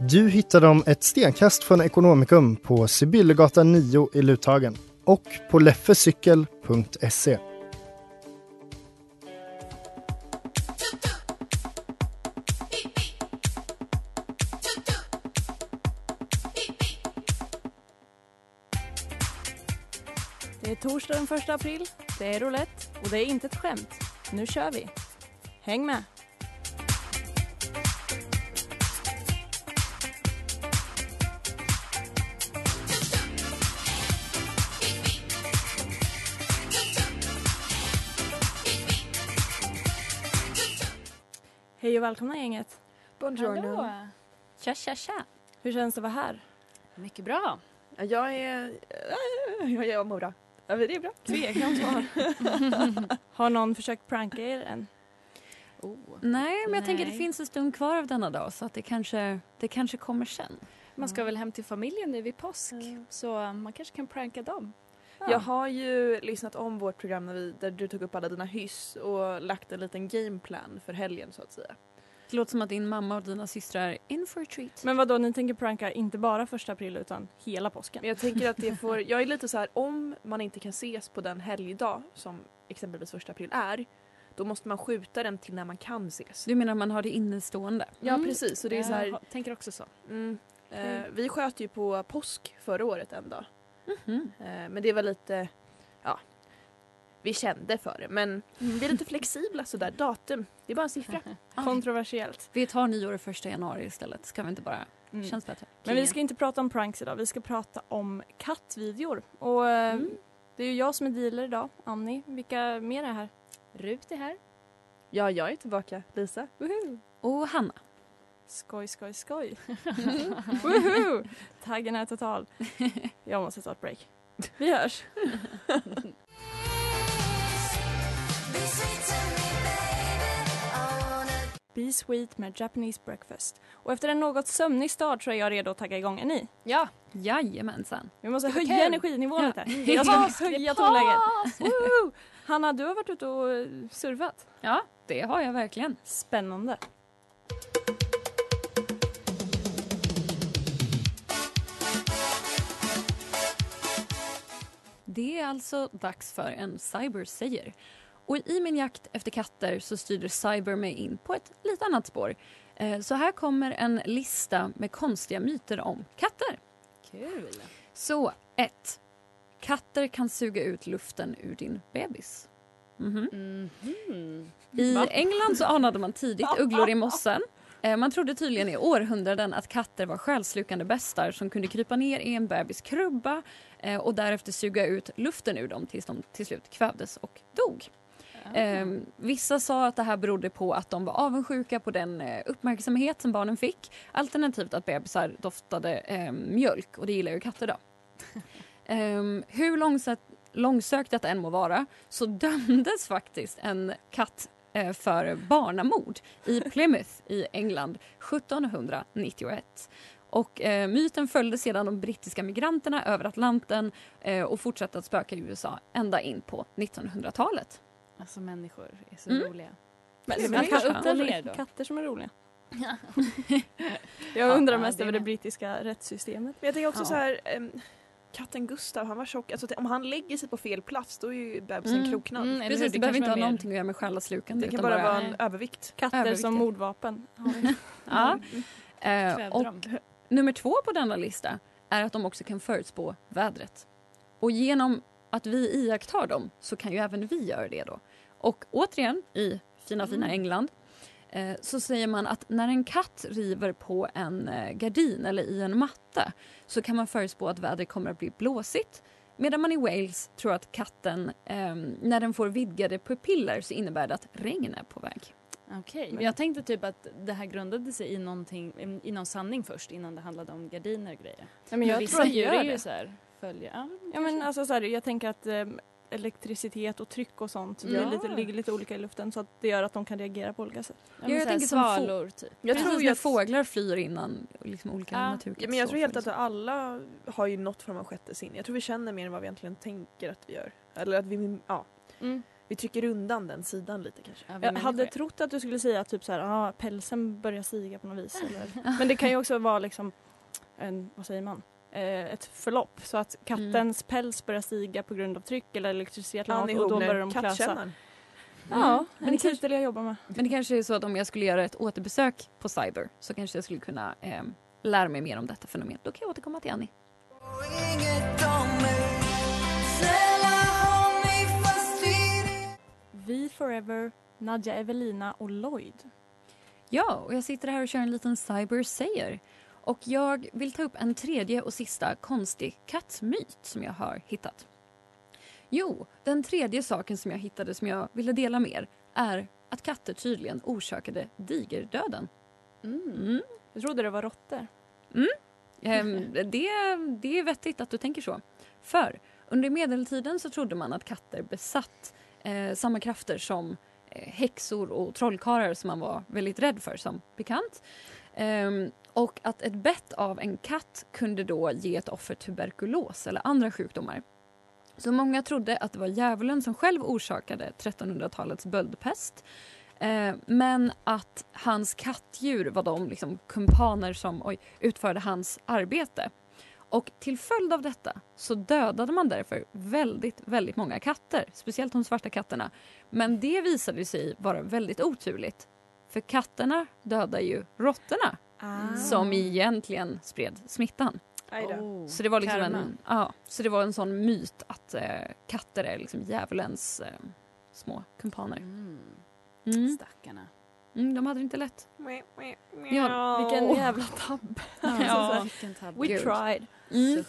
Du hittar dem ett stenkast från Ekonomikum på Sibyllegatan 9 i Luthagen och på leffecykel.se. Det är torsdag den 1 april, det är roulette och det är inte ett skämt. Nu kör vi! Häng med! Hej och välkomna gänget! Buongiorno. Tja tja tja! Hur känns det att vara här? Mycket bra. Jag är... Jag, mår bra. Ja, det är bra. Tveksamt svar. Har någon försökt pranka er än? Nej, men jag tänker det Nej. finns en stund kvar av denna dag så att det kanske, det kanske kommer sen. Man ska väl hem till familjen nu vid påsk så man kanske kan pranka dem. Jag har ju lyssnat om vårt program när vi, där du tog upp alla dina hyss och lagt en liten gameplan för helgen så att säga. Det låter som att din mamma och dina systrar är in for a treat. Men vad då ni tänker pranka inte bara första april utan hela påsken? Men jag tänker att det får, jag är lite så här om man inte kan ses på den helgdag som exempelvis första april är då måste man skjuta den till när man kan ses. Du menar att man har det innestående? Ja Mm. precis, så det är så Jag här, ha- tänker också så. mm, eh, vi sköt ju på påsk förra året en dag. Mhm. Eh, men det var lite, ja, vi kände för det. Men vi är lite flexibla sådär, datum, det är bara en siffra. Kontroversiellt. Vi tar nyår första januari istället. Ska vi inte bara? Mm. Känns bättre. Men vi ska inte prata om pranks idag, vi ska prata om kattvideor. Och eh, Mm. det är ju jag som är dealer idag, Annie. Vilka mer är här? Rut är här. Ja, jag är tillbaka. Lisa, woho! Och Hanna. Skoj, skoj, skoj. Woho! Taggen är total. Jag måste ta ett break. Vi hörs. Be Sweet med Japanese Breakfast. Och efter en något sömnig start så är jag redo att tagga igång. Är ni? Ja, Jajamensan. Vi måste höja kul. energinivån Ja. lite. Jag ska höja tonläget. Hanna, du har varit ute och surfat. Ja, det har jag verkligen. Spännande. Det är alltså dags för en Cyber säger. Och i min jakt efter katter så styrde Cyber mig in på ett lite annat spår. Eh, Så här kommer en lista med konstiga myter om katter. kul. Så 1. Katter kan suga ut luften ur din bebis. Mhm. Mhm. I England så anade man tidigt ugglor i mossen. Eh, Man trodde tydligen i århundraden att katter var själslukande bestar som kunde krypa ner i en bebis krubba eh, och därefter suga ut luften ur dem tills de till slut kvävdes och dog. Eh, vissa sa att det här berodde på att de var avundsjuka på den eh, uppmärksamhet som barnen fick. Alternativt att bebisar doftade eh, mjölk och det gillar ju katter då. Eh, hur långsökt, långsökt detta än må vara så dömdes faktiskt en katt för barnamord i Plymouth i England 1791. Och eh, myten följde sedan de brittiska migranterna över Atlanten eh, och fortsatte att spöka i USA ända in på 1900-talet. Alltså människor är så Mm. roliga. Men är väl katter, skönt. Upp och ner då. katter som är roliga. Jag undrar Ja, mest det över det brittiska rättssystemet. Men jag tänker också Ja. så här, ehm, katten Gustav, han var tjock. Alltså, om han lägger sig på fel plats då är ju bebisen Mm. kroknad. Mm? Precis, det, Det behöver inte ha mer- någonting att göra med själaslukande. Det kan utan bara vara Nej. en övervikt. Katter Överviktiga. som mordvapen. Ja. Eh, Kvävde och nummer två på denna lista är att de också kan förutspå vädret. Och genom att vi iakttar dem så kan ju även vi göra det då. Och återigen, i fina fina Mm. England eh, så säger man att när en katt river på en eh, gardin eller i en matta så kan man förutspå att vädret kommer att bli blåsigt. Medan man i Wales tror att katten, eh, när den får vidgade pupiller så innebär det att regn är på väg. Okej, men jag tänkte typ att det här grundade sig i någonting, i någon sanning först innan det handlade om gardiner och grejer. Nej, men jag vissa tror att det djur är ju så här, följer, ja, Ja, men alltså, så här, jag tänker att eh, elektricitet och tryck och sånt Ja. blir lite, ligger lite olika i luften så att det gör att de kan reagera på olika sätt. ja, jag här tänker svalor typ. Jag Precis tror ju att, fåglar flyr innan liksom olika Ja. naturkatastrofer. ja, men jag tror helt att liksom. alla har ju något form av sjätte sinne. Jag tror vi känner mer än vad vi egentligen tänker att vi gör. Eller att vi, ja, Mm. vi trycker undan den sidan lite kanske. Ja, Jag hade människor. trott att du skulle säga typ så här, ah, pälsen börjar stiga på något vis. Eller. Men det kan ju också vara liksom en, vad säger man, ett förlopp. Så att kattens päls börjar stiga på grund av tryck eller elektricitet eller något, och då börjar de krasa. kattkännaren. Ja, Men en titel jag jobbar med. Men det kanske är så att om jag skulle göra ett återbesök på Cyber så kanske jag skulle kunna eh, lära mig mer om detta fenomen. Då kan jag återkomma till Annie. Vi Forever, Nadja Evelina och Lloyd. Ja, och jag sitter här och kör en liten Cyber säger. Och jag vill ta upp en tredje och sista konstig kattmyt som jag har hittat. Jo, den tredje saken som jag hittade som jag ville dela med er är att katter tydligen orsakade digerdöden. Mm. Mm. Jag trodde det var råttor. Ehm, det, det är vettigt att du tänker så. För under medeltiden så trodde man att katter besatt eh, samma krafter som eh, häxor och trollkarlar som man var väldigt rädd för som bekant. Ehm, och att ett bett av en katt kunde då ge ett offer tuberkulos eller andra sjukdomar. Så många trodde att det var djävulen som själv orsakade 1300-talets böldpest. Eh, men att hans kattdjur var de liksom, kumpaner som oj, utförde hans arbete. Och till följd av detta så dödade man därför väldigt, väldigt många katter. Speciellt de svarta katterna. Men det visade sig vara väldigt oturligt. För katterna dödar ju råttorna som egentligen spred smittan. Oh, Så det var liksom karma. en, ja, så det var en sån myt att eh, katter är liksom djävulens eh, små kumpaner. Mm. Mm. Stackarna. Mm, de hade det inte lätt. Ja, vilken jävla tabbe. Ja. Vilken tabbe. We tried. Mm.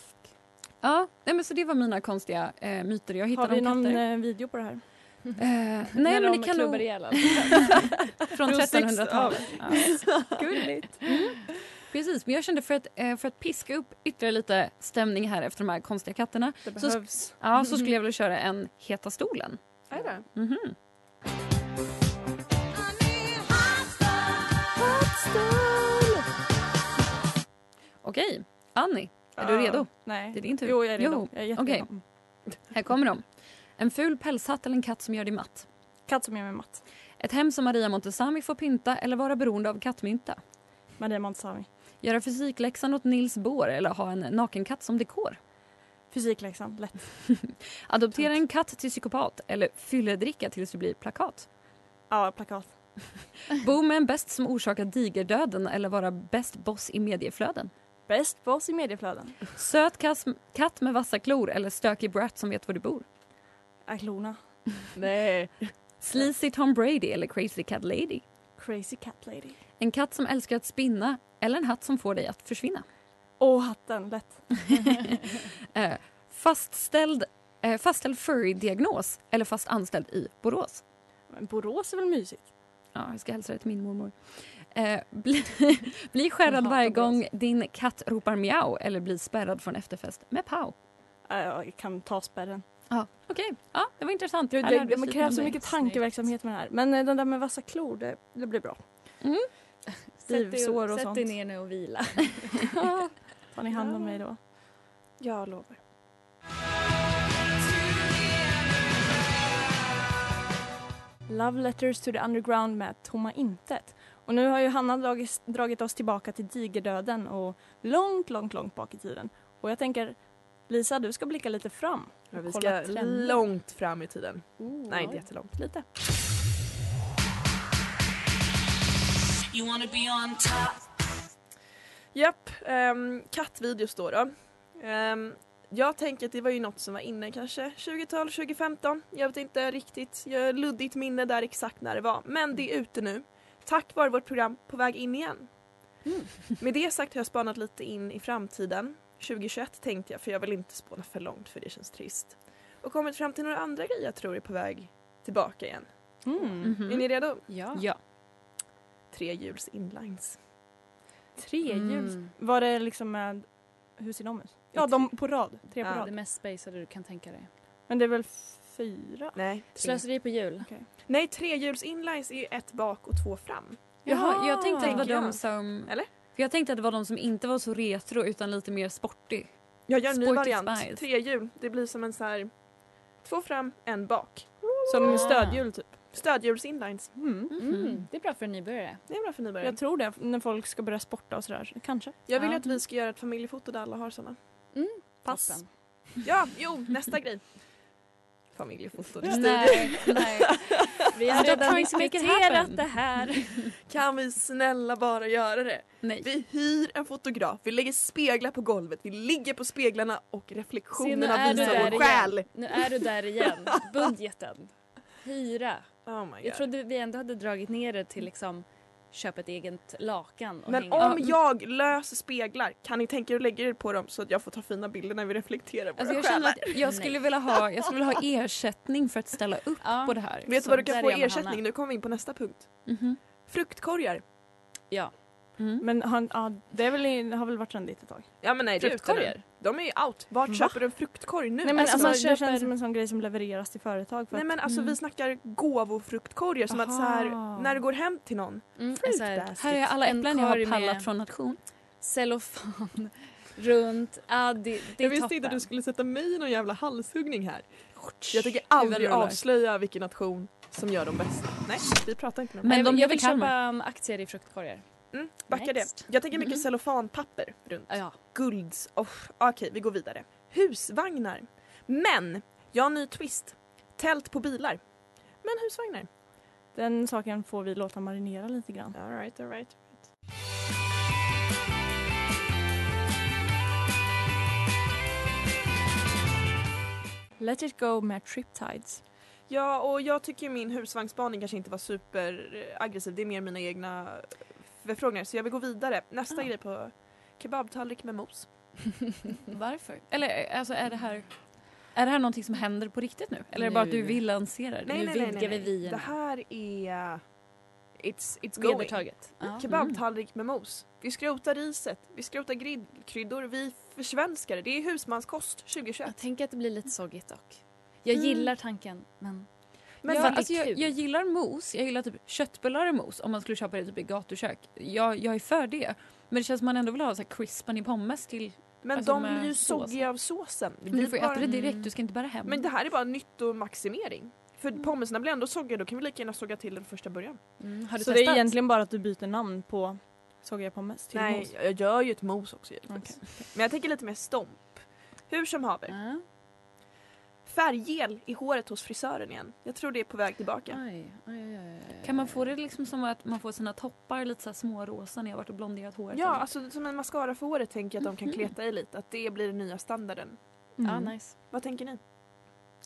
Ja, nej, men så det var mina konstiga eh, myter jag Har hittade vi om någon katter. eh, video på det här? Eh, När nej, men de det kan klubbar nog ihjäl från Från sex- 1300-talet. Ja. Gulligt. Precis, men jag kände för att, eh, för att piska upp ytterligare lite stämning här efter de här konstiga katterna Det Så- behövs. ja, så skulle jag vilja köra en Heta stolen. Mhm. Okej, Annie, är du Ja. redo? Nej. Det är din tur. Jo, jag är redo. Jo, Jag är jätteredo. okej. Här kommer de. En ful pälshatt eller en katt som gör dig matt. Katt som gör mig matt. Ett hem som Maria Montazami får pynta eller vara beroende av kattmynta. Maria Montazami. Göra fysikläxan åt Nils Bohr eller ha en nakenkatt som dekor. Fysikläxan, lätt. Adoptera en katt till psykopat eller fylledricka tills du blir plakat. Ja, plakat. Bo med en bäst som orsakar digerdöden eller vara bäst boss i medieflöden. Bäst boss i medieflöden. Söt katt med vassa klor eller stökig brat som vet var du bor. Aklona. Nej. Sleazy Tom Brady eller crazy cat lady. Crazy cat lady. En katt som älskar att spinna eller en hatt som får dig att försvinna. Åh, hatten. Lätt. Eh, fastställd, eh, fastställd furry-diagnos eller fast anställd i Borås. Men Borås är väl mysigt? Ja, jag ska hälsa det till min mormor. Eh, bli, bli skärrad varje gång din katt ropar miau eller bli spärrad från efterfest med pau. Ja, jag kan ta spärren. Ja, Okej, ja, det var intressant. Det, Jag det, det, krävs så mycket tankeverksamhet med det här. Men eh, den där med vassa klor, det, det blir bra. Mm. Livsår och Sätt sånt. dig ner nu och vila. Tar ni hand om mig då? Jag lovar. Love Letters to the Underground med Tomma Intet. Och nu har ju Hanna dragit, dragit oss tillbaka till digerdöden och långt, långt, långt bak i tiden. Och jag tänker, Lisa, du ska blicka lite fram. Ja, vi ska trender. långt fram i tiden. Nej, inte jättelångt. Lite. Japp, um, kattvideos då. då. Ehm, jag tänker att det var ju något som var inne kanske 20-tal, 2015. Jag vet inte riktigt. Jag har luddigt minne där exakt när det var. Men det är ute nu. Tack vare vårt program På väg in igen. Med det sagt har jag spanat lite in i framtiden. 2021 tänkte jag för jag vill inte spåna för långt för det känns trist. Och kommit fram till några andra grejer jag tror är på väg tillbaka igen. Mm. Är ni redo? Ja. Ja. Trehjuls inlines. Trehjuls. Mm. Var det liksom med, hur ser de ut? Ja, de på rad. Tre på Ja, Det rad. mest spacade du kan tänka dig. Men det är väl fyra? Nej. Tre. Slöseri på hjul. Nej, trehjuls inlines är ju ett bak och två fram. Jaha, jag tänkte att det var de som... Eller? För jag tänkte att det var de som inte var så retro utan lite mer sportig. Jag gör en ny Sporty variant. Spice. Tre hjul. Det blir som en så här två fram, en bak. Som stödhjul typ. Stödhjuls inlines. Mm. Mm. Det är bra för en nybörjare. Det är bra för nybörjare. Jag tror det, när folk ska börja sporta och sådär. Kanske. Jag vill Ja. att vi ska göra ett familjefoto där alla har såna. Pass. Toppen. Ja, jo, nästa grej. Familjefoto. det styr. Nej, nej. Vi har Stop redan diskuterat det här. Kan vi snälla bara göra det? nej. Vi hyr en fotograf, vi lägger speglar på golvet, vi ligger på speglarna och Se, reflektionerna du visar vår själ. Nu är du där igen. Budgeten. Hyra. Oh my Jag trodde vi ändå hade dragit ner det till liksom köp ett eget lakan och Men hänga. om jag löser speglar, kan ni tänka er att lägga er på dem så att jag får ta fina bilder när vi reflekterar våra Alltså jag känner själar? att jag skulle, vilja ha, jag skulle vilja ha ersättning för att ställa upp Ja. på det här. Vet du vad du kan få ersättning? Nu kommer vi in på nästa punkt. Mhm. Fruktkorgar. Ja. Mm. Men han, ja, det är väl, har väl varit trendigt ett tag. Ja men nej, är Fruktkorgar? nu. De är ju out. Vart Va? köper du en fruktkorg nu? Nej men Alltså, alltså, man det köper- känns som en sån grej som levereras till företag. För Nej att, men alltså Mm. vi snackar gåvofruktkorgar som att så här, Aha. när du går hem till någon. Mm, Fruit så här, är alla En äpplen jag har korg med- pallat från nation. cellofan runt. Ja, det, det är jag visste toppen. inte att du skulle sätta mig i någon jävla halshuggning här. Jag tänker aldrig rullar. avslöja vilken nation som gör de bästa. Nej, vi pratar inte med dem. Men de jag vill Kalmar? köpa um, aktier i fruktkorgar. Mm, backa Next. det. Jag tänker mycket Mhm. cellofanpapper runt. Ja. Gulds. Oh, Okej, vi går vidare. Husvagnar. Men, jag har en ny twist. Tält på bilar. Men husvagnar. Den saken får vi låta marinera lite grann. All right, all right. Let it go med Triptides. Ja, och jag tycker min husvagnsspaning kanske inte var superaggressiv. Det är mer mina egna förfrågningar. Så jag vill gå vidare. Nästa Ah. grej på kebabtallrik med mos. Varför? Eller alltså är det här är det här någonting som händer på riktigt nu? Eller är det bara att du vill lansera det? Nej, Nu nej, nej, vidgar nej, vi vyerna. Det här är... It's, it's going. Vedertaget. Ja. Kebabtallrik med mos. Vi skrotar riset, vi skrotar grillkryddor, vi försvenskar det. Det är husmanskost 2021. Jag tänker att det blir lite soggigt dock. Jag Mm. gillar tanken men Men ja, för att det är alltså jag, kul. jag gillar mos, jag gillar typ köttbullar i mos om man skulle köpa det typ i gatukök. Jag, jag är för det. Men det känns som man ändå vill ha så här crispen i pommes till... Men Alltså de blir ju soggiga av såsen. Men du får bara... äta det direkt, Mm. du ska inte bära hem. Men det här är bara nyttomaximering. För pommesarna blir ändå soggiga, då kan vi lika gärna såga till den första början. mm, har du Så testat? det är egentligen bara att du byter namn på Soja pommes till Nej, mos? jag gör ju ett mos också givetvis. Okej. Men jag tänker lite mer stomp. Hur som haver. Ja. Färggel i håret hos frisören igen. Jag tror det är på väg tillbaka. Oj, oj, oj. Kan man få det liksom som att man får sina toppar lite så här smårosa när jag varit och blonderat håret? Ja, eller? alltså som en mascara för håret tänker jag att de kan Mhm. kleta i lite. Att det blir den nya standarden. Mm. Ja, nice. Vad tänker ni?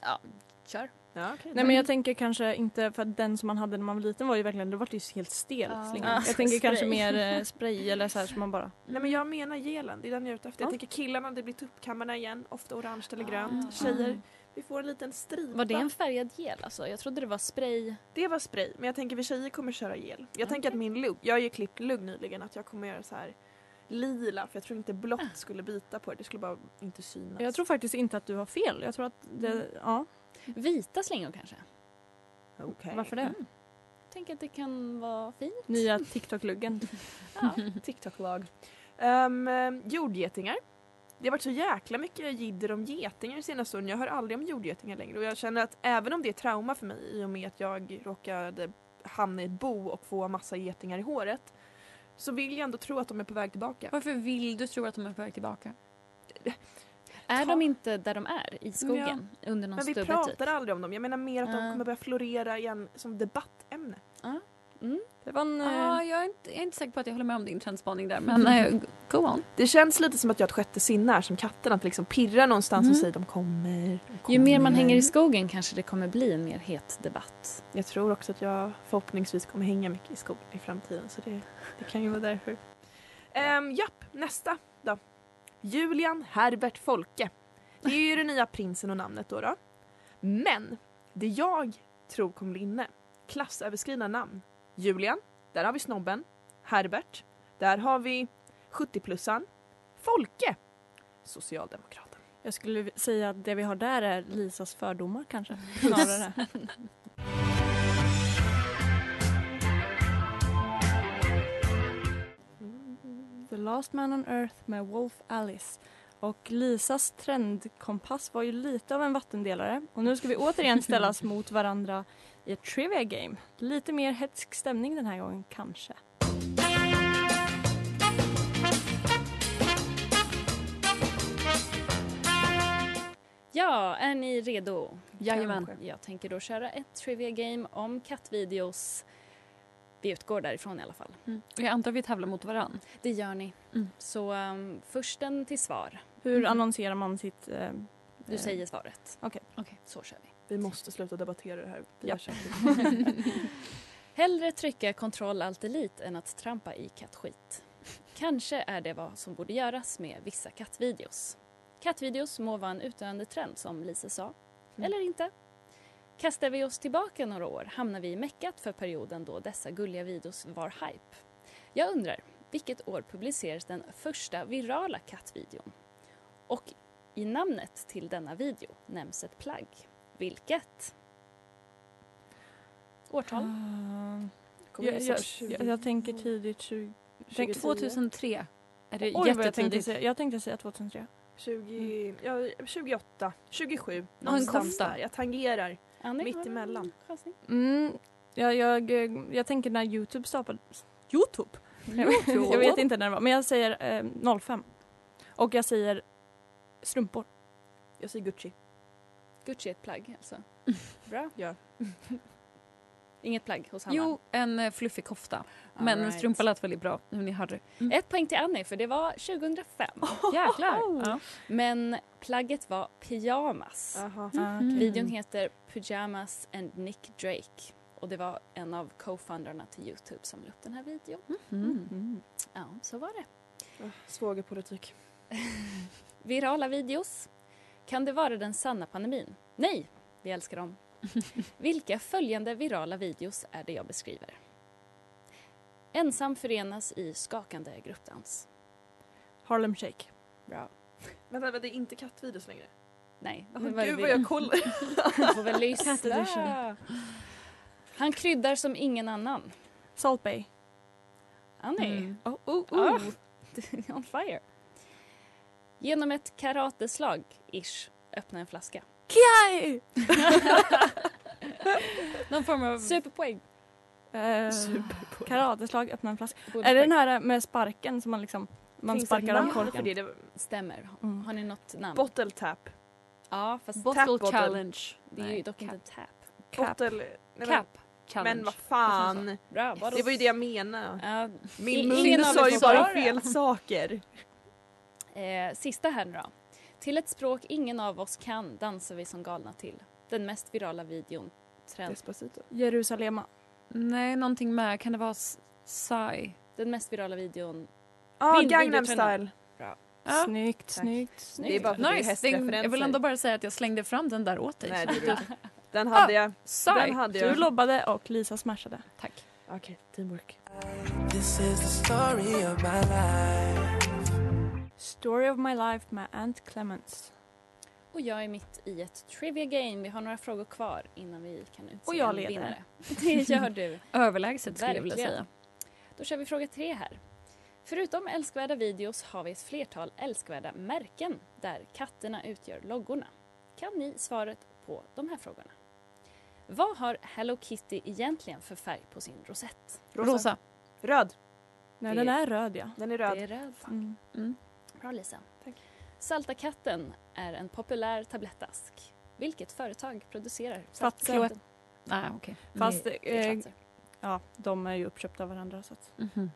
Ja, kör. Ja, okej. Nej men jag tänker kanske inte, för att den som man hade när man var liten var ju verkligen, då var det ju helt stel. Ja, Jag tänker kanske spray. mer eh, spray eller så här som man bara... Nej men jag menar gelen, det är den jag är ute efter. Jag Ja. tänker killarna, det blir tuppkammarna igen. Ofta orange eller grönt. Ah. Tjejer, vi får en liten stripa. Var det en färgad gel alltså? Jag trodde det var spray. Det var spray, men jag tänker vi tjejer kommer köra gel. Jag tänker att min lugg, jag har ju klippt lugg nyligen, att jag kommer göra så här lila för jag tror inte blått skulle bita på det, det skulle bara inte synas. Jag tror faktiskt inte att du har fel. Jag tror att det, Mm. ja. Vita slingor kanske? Okej. Varför det? Mm. Jag tänker att det kan vara fint. Nya TikTok-luggen. Ja. TikTok-lag. Um, jordgetingar. Det har varit så jäkla mycket jidder om getingar i senaste åren. Jag hör aldrig om jordgetingar längre och jag känner att även om det är trauma för mig i och med att jag råkade hamna i ett bo och få massa getingar i håret så vill jag ändå tro att de är på väg tillbaka. Varför vill du tro att de är på väg tillbaka? Är Ta- de inte där de är? I skogen? Under någon Men vi pratar typ? aldrig om dem. Jag menar mer att de Ja. kommer börja florera igen som debattämne. Mm. Det var en... Ja, jag, är inte, jag är inte säker på att jag håller med om din trendspaning där, men eh, go on. Det känns lite som att jag har ett sjätte sinne här som katten. Att liksom pirra någonstans och Mm. säga de kommer, de kommer. Ju mer man hänger i skogen kanske det kommer bli en mer het debatt. Jag tror också att jag förhoppningsvis kommer hänga mycket i skogen i framtiden. Så det, det kan ju vara därför. Um, japp, nästa då. Julian Herbert Folke. Det är ju den nya prinsen och namnet då. då. Men det jag tror kommer bli inne, klassöverskridande namn. Julian, där har vi snobben. Herbert, där har vi 70-plussan. Folke, socialdemokraten. Jag skulle säga att det vi har där är Lisas fördomar kanske. Snarare. The Last Man on Earth med Wolf Alice. Och Lisas trendkompass var ju lite av en vattendelare. Och nu ska vi återigen ställas mot varandra i ett trivia game. Lite mer hetsk stämning den här gången kanske. Ja, är ni redo? Jajamän. Jag tänker då köra ett trivia game om kattvideos. Vi utgår därifrån i alla fall. Mm. Jag antar vi tävlar mot varann. Det gör ni. Mm. Så um, försten till svar. Hur annonserar man sitt... Eh, Du eh, säger svaret. Okej. Okej, så kör vi. Vi måste sluta debattera det här. Vi Ja. Hellre trycka kontroll alt delete än att trampa i kattskit. Kanske är det vad som borde göras med vissa kattvideos. Kattvideos må vara en utdöende trend som Lisa sa. Mm. Eller inte. Kastar vi oss tillbaka några år hamnar vi i meckat för perioden då dessa gulliga videos var hype. Jag undrar, vilket år publicerades den första virala kattvideon? Och i namnet till denna video nämns ett plagg. Vilket? Årtal? Kommer jag, jag, så 20? jag, jag tänker tidigt 20... Tänk 2003. Är det Oj, vad jag tänkte säga, jag tänkte säga 2003. 20, ja, 28, 27. en Någonstans där. Jag tangerar. Annie, Mitt emellan. Mm, jag, jag, jag tänker när Youtube startades. Youtube? Jag, vet- jag vet inte när det var, men jag säger eh, 05. Och jag säger strumpor. Jag säger Gucci. Gucci är ett plagg alltså. Bra. Ja. Inget plagg hos Hanna? Jo, en eh, fluffig kofta. Men en Alright. strumpa lät väldigt bra. Ni Harry. Ett poäng till Annie för det var 2005. Jäklar! Ja. Men plagget var pyjamas. Aha. Ah, Mm. Videon heter Pyjamas and Nick Drake. Och det var en av co-foundrarna till Youtube som la upp den här videon. Mm. Ja, så var det. Ah, Svågerpolitik. Virala videos. Kan det vara den sanna pandemin? Nej, vi älskar dem. Vilka följande virala videos är det jag beskriver? Ensam förenas i skakande gruppdans. Harlem Shake. Bra. Vänta, vänta, det är inte kattvideos längre? Nej, Oh, gud vi- vad jag kollar. Du får väl lyssna. Han kryddar som ingen annan. Salt Bay. Annie, Mm. Oh, oh, Ah. on fire. Genom ett karateslag, ish, öppna en flaska. Kiai! Någon form av... Superpoäng. Eh, Superpoäng. karateslag, öppna en flaska. Borde Är det den här med sparken som man liksom man Finns sparkar för korken? det? det? Stämmer. Mm. Har ni något namn? Bottle tap. ja, fast Bottle Tap bottle. challenge. det är ju dock inte cap. tap. Cap. Bottle... men- Cap challenge. Men vad fan. Bra, Det var ju det jag menade. Ja, Min mun av sa ju bara fel saker. Eh, sista här nu då. Till ett språk ingen av oss kan dansar vi som galna till. Den mest virala videon. Trend. Despacito. Jerusalema. Nej, någonting med, kan det vara Psy? Den mest virala videon. Ja, Min Gangnam style. Ja. Snyggt, snyggt. Det är bara för att det är Nice! Det, hästreferenser. jag vill ändå bara säga att jag slängde fram den där åt dig. Nej, det jag inte. Den hade jag. Psy! Den hade Du jag. lobbade och Lisa smashade. Tack. Okej, teamwork. This is the story of my life. Story of my life med Ant Clements. Och jag är mitt i ett trivia game. Vi har några frågor kvar innan vi kan utse Och jag en leder. vinnare. Det gör du. Överlägset skulle jag vilja Verkligen. säga. Då kör vi fråga tre här. Förutom älskvärda videos har vi ett flertal älskvärda märken där katterna utgör loggorna. Kan ni svaret på de här frågorna? Vad har Hello Kitty egentligen för färg på sin rosett? Rosa. Röd. Nej, Det- den är röd ja. Den är röd. Det är röd. Mm. Mm. Bra Lisa. Tack. Salta katten är en populär tablettask. Vilket företag producerar saltkatten? Nej, okej. Fast eh, Fatser. ja, de är ju uppköpta av varandra. Så att, Mhm.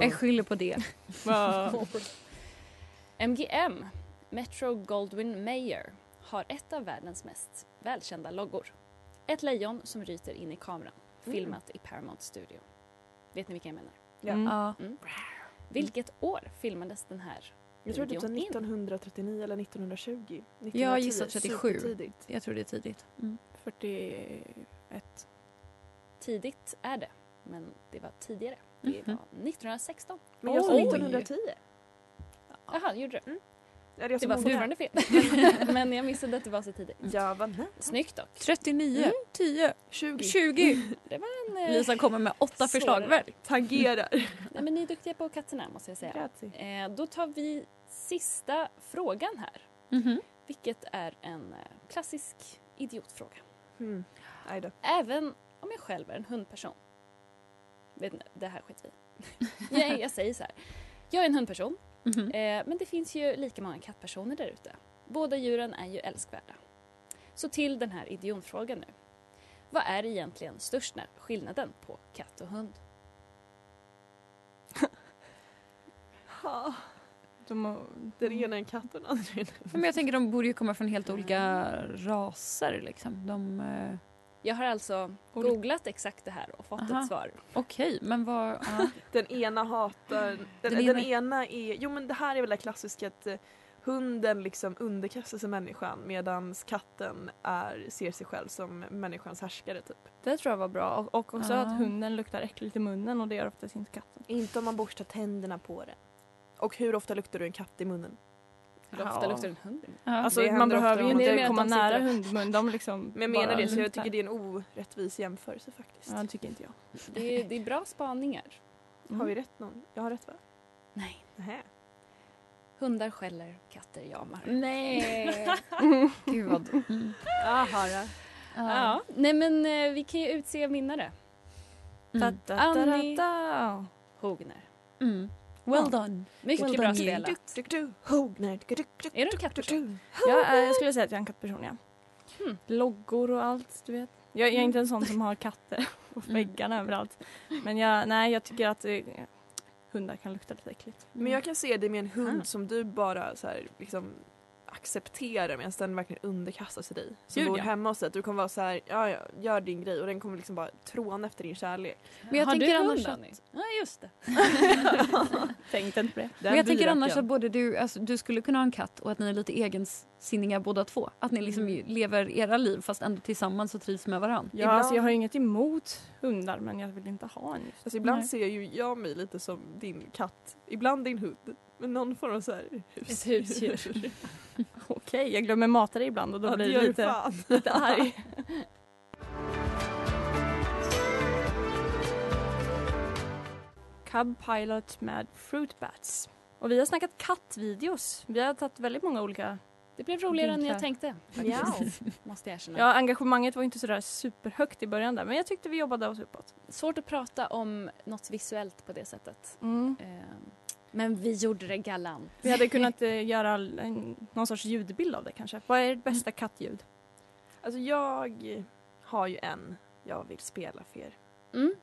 Jag skyller på det. MGM, Metro Goldwyn Mayer, har ett av världens mest välkända loggor. Ett lejon som ryter in i kameran, filmat i Paramount Studio. Vet ni vilka jag menar? Ja. Mm. Ja. Vilket år filmades den här Jag tror typ videon in? 1939 eller 1920. Jag gissar 1910, 37. supertidigt. Jag tror det är tidigt. Mm. 41. Tidigt är det, men det var tidigare. Det Mhm. var 1916. Men jag sa Oj. 1910. Jaha, gjorde du? Är det Det var fortfarande fel. men jag missade att det var så tidigt. Jag var. Snyggt dock. 39, 10, 20. 20. Det var en... eh, Lisa kommer med åtta förslag väl? Tangerar. Nej, men ni är duktiga på katterna måste jag säga. Eh, då tar vi sista frågan här. Mhm. Vilket är en eh, klassisk idiotfråga. Mm. Även om jag själv är en hundperson. Vet ni, det här skiter vi jag, jag säger så här. Jag är en hundperson. Mhm. Eh, men det finns ju lika många kattpersoner där ute. Båda djuren är ju älskvärda. Så till den här idiotfrågan nu. Vad är egentligen största skillnaden på katt och hund? De har, Den ena är en katt och den andra är en Men jag tänker de borde ju komma från helt olika raser liksom. De, eh, Jag har alltså googlat exakt det här och fått Aha. ett svar. Okej, men vad... Ja. Den ena hatar... Den, Den den, ena- ena... är... Jo men det här är väl det klassiska att eh, hunden liksom underkastar sig människan medan katten är, ser sig själv som människans härskare typ. det tror jag var bra. Och, och också Ja. att hunden luktar äckligt i munnen och det gör oftast inte katten. Inte om man borstar tänderna på den. Och hur ofta luktar du en katt i munnen? Hur ofta Ja. luktar en hund? Ja. Alltså det man behöver ju inte komma de nära hundmun. De liksom Men jag menar det så jag tycker det är en orättvis jämförelse faktiskt. Ja, det tycker inte jag. Det är, det är bra spaningar. Har vi rätt någon? Jag har rätt va? Nej. Nähä. Hundar skäller, katter jamar. Nej! Gud vad... Mm. Aha, ja. Ja. Nej men eh, vi kan ju utse vinnare. Mm. Annie. Hogner. Mm. Well done. Mycket Well bra done, spelat. Är du en kattperson? duk. Jag, skulle säga att jag är en kattperson, ja. Hmm. Loggor och allt, du vet. Jag, jag är inte en sån som har katter på Mm. väggarna överallt. Men jag, nej, jag tycker att eh, hundar kan lukta lite äckligt. Men jag kan se det med en hund Ah. som du bara så här, liksom accepterar medan den verkligen underkastar sig dig. Som bor ja. hemma hos dig. Du kommer vara så här, ja, ja, gör din grej och den kommer liksom bara tråna efter din kärlek. Men jag Har tänker du annars hund, att-? Ja, just det. Tänkte inte på det. Men jag tänker annars att både du, alltså, du skulle kunna ha en katt och att ni är lite egensinniga båda två. Att ni liksom ju lever era liv fast ändå tillsammans och trivs med varandra. Ja, Ibland- alltså, jag har inget emot hundar men jag vill inte ha en just. Alltså ibland Nej. ser ju jag mig lite som din katt. Ibland din hund. Men någon form av så här hus. Ett husdjur. Okej, jag glömmer mata dig ibland och då Ja, blir gör lite, fan. lite arg. Cub Pilot med Fruit Bats. Och vi har snackat kattvideos. Vi har tagit väldigt många olika... Det blev roligare än Vinklar. jag tänkte. Faktiskt. Måste jag erkänna. Ja, engagemanget var inte sådär superhögt i början där men jag tyckte vi jobbade oss uppåt. Svårt att prata om något visuellt på det sättet. Mm. Eh, Men vi gjorde det galant. Vi hade kunnat eh, göra en, någon sorts ljudbild av det kanske. Vad är ert bästa kattljud? Alltså jag har ju en jag vill spela för er. Mm.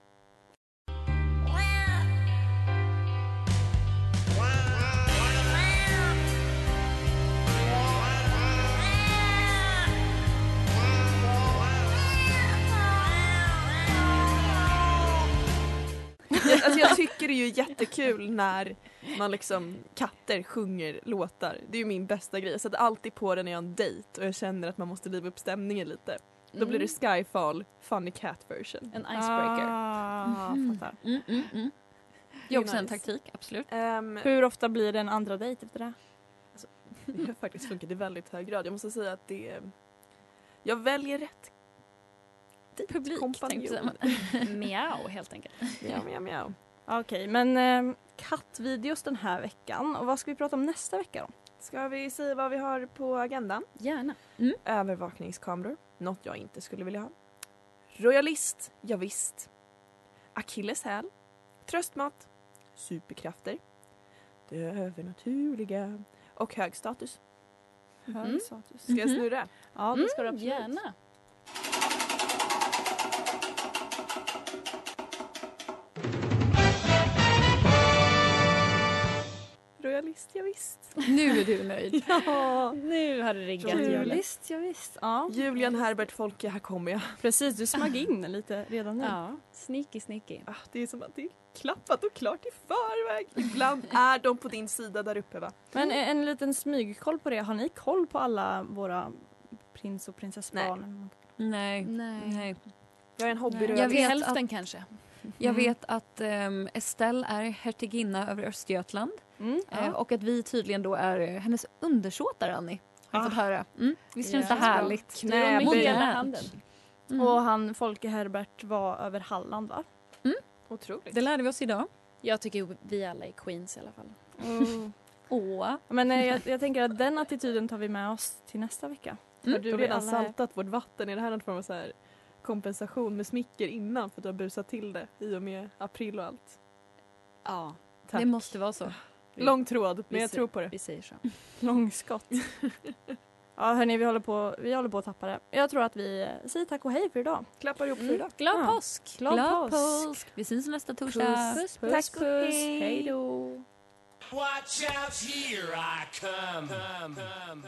Alltså jag tycker det är ju jättekul när man liksom katter sjunger låtar. Det är ju min bästa grej. Jag sätter alltid på den när jag har en dejt och jag känner att man måste liva upp stämningen lite. Då blir det Skyfall, Funny Cat version. En icebreaker. Ah, Mhm. fattar. Mm, mm, mm. Det är också en nice. taktik, absolut. Ehm, Hur ofta blir det en andra dejt efter det? det har faktiskt funkat i väldigt hög grad. Jag måste säga att det Jag väljer rätt Publik, kompanjon. Miau helt enkelt. Mjau, mjau, mjau. Okej, men eh, kattvideos den här veckan. Och vad ska vi prata om nästa vecka då? Ska vi säga vad vi har på agendan? Gärna. Övervakningskameror, något jag inte skulle vilja ha. Royalist, ja, visst. Akilles häl, tröstmat, superkrafter, det övernaturliga och hög status. Hög Mm. status. Ska jag Mhm. snurra? Ja, det ska du Mm, absolut. gärna. Visst, ja, visst. Nu är du nöjd. Ja, Nu har det riggat visst, ja, visst. Ja, Julian Herbert Folke, här kommer jag. precis. Du smög in lite redan nu. Ja, sneaky sneaky. Ah, det är som att det är klappat och klart i förväg. Ibland är de på din sida där uppe va? Men en, en liten smygkoll på det. Har ni koll på alla våra prins och prinsessbarn? Nej. Nej. Nej. Jag är en Jag hobbyrövis. vet Hälften kanske. Jag Mm. vet att um, Estelle är hertiginna över Östergötland Mm, eh, och att vi tydligen då är eh, hennes undersåtar, Annie. Har jag Ah. fått höra. Mm. Visst känns Ja. det härligt? Knäböj. Handen. Mm. Och han Folke Herbert var över Halland va? Otroligt. Det lärde vi oss idag. Jag tycker vi alla är queens i alla fall. Åh. Men eh, jag, jag tänker att den attityden tar vi med oss till nästa vecka. Mm. Har du vi redan saltat vårt vatten? Är det här någon form av så här kompensation med smicker innan för att du har busat till det i och med april och allt? Ja, Tack. Det måste vara så. Lång tråd, men Vi jag tror på det. vi säger så. Långskott. ja hörni, vi håller, på, vi håller på att tappa det. Jag tror att vi säger tack och hej för idag. Klappar ihop för Mm. idag. Glad Ja. påsk! Glad, Glad påsk! påsk! Vi syns nästa torsdag. Puss, Tack puss! Hej då! Watch out, here I come. come, come, come.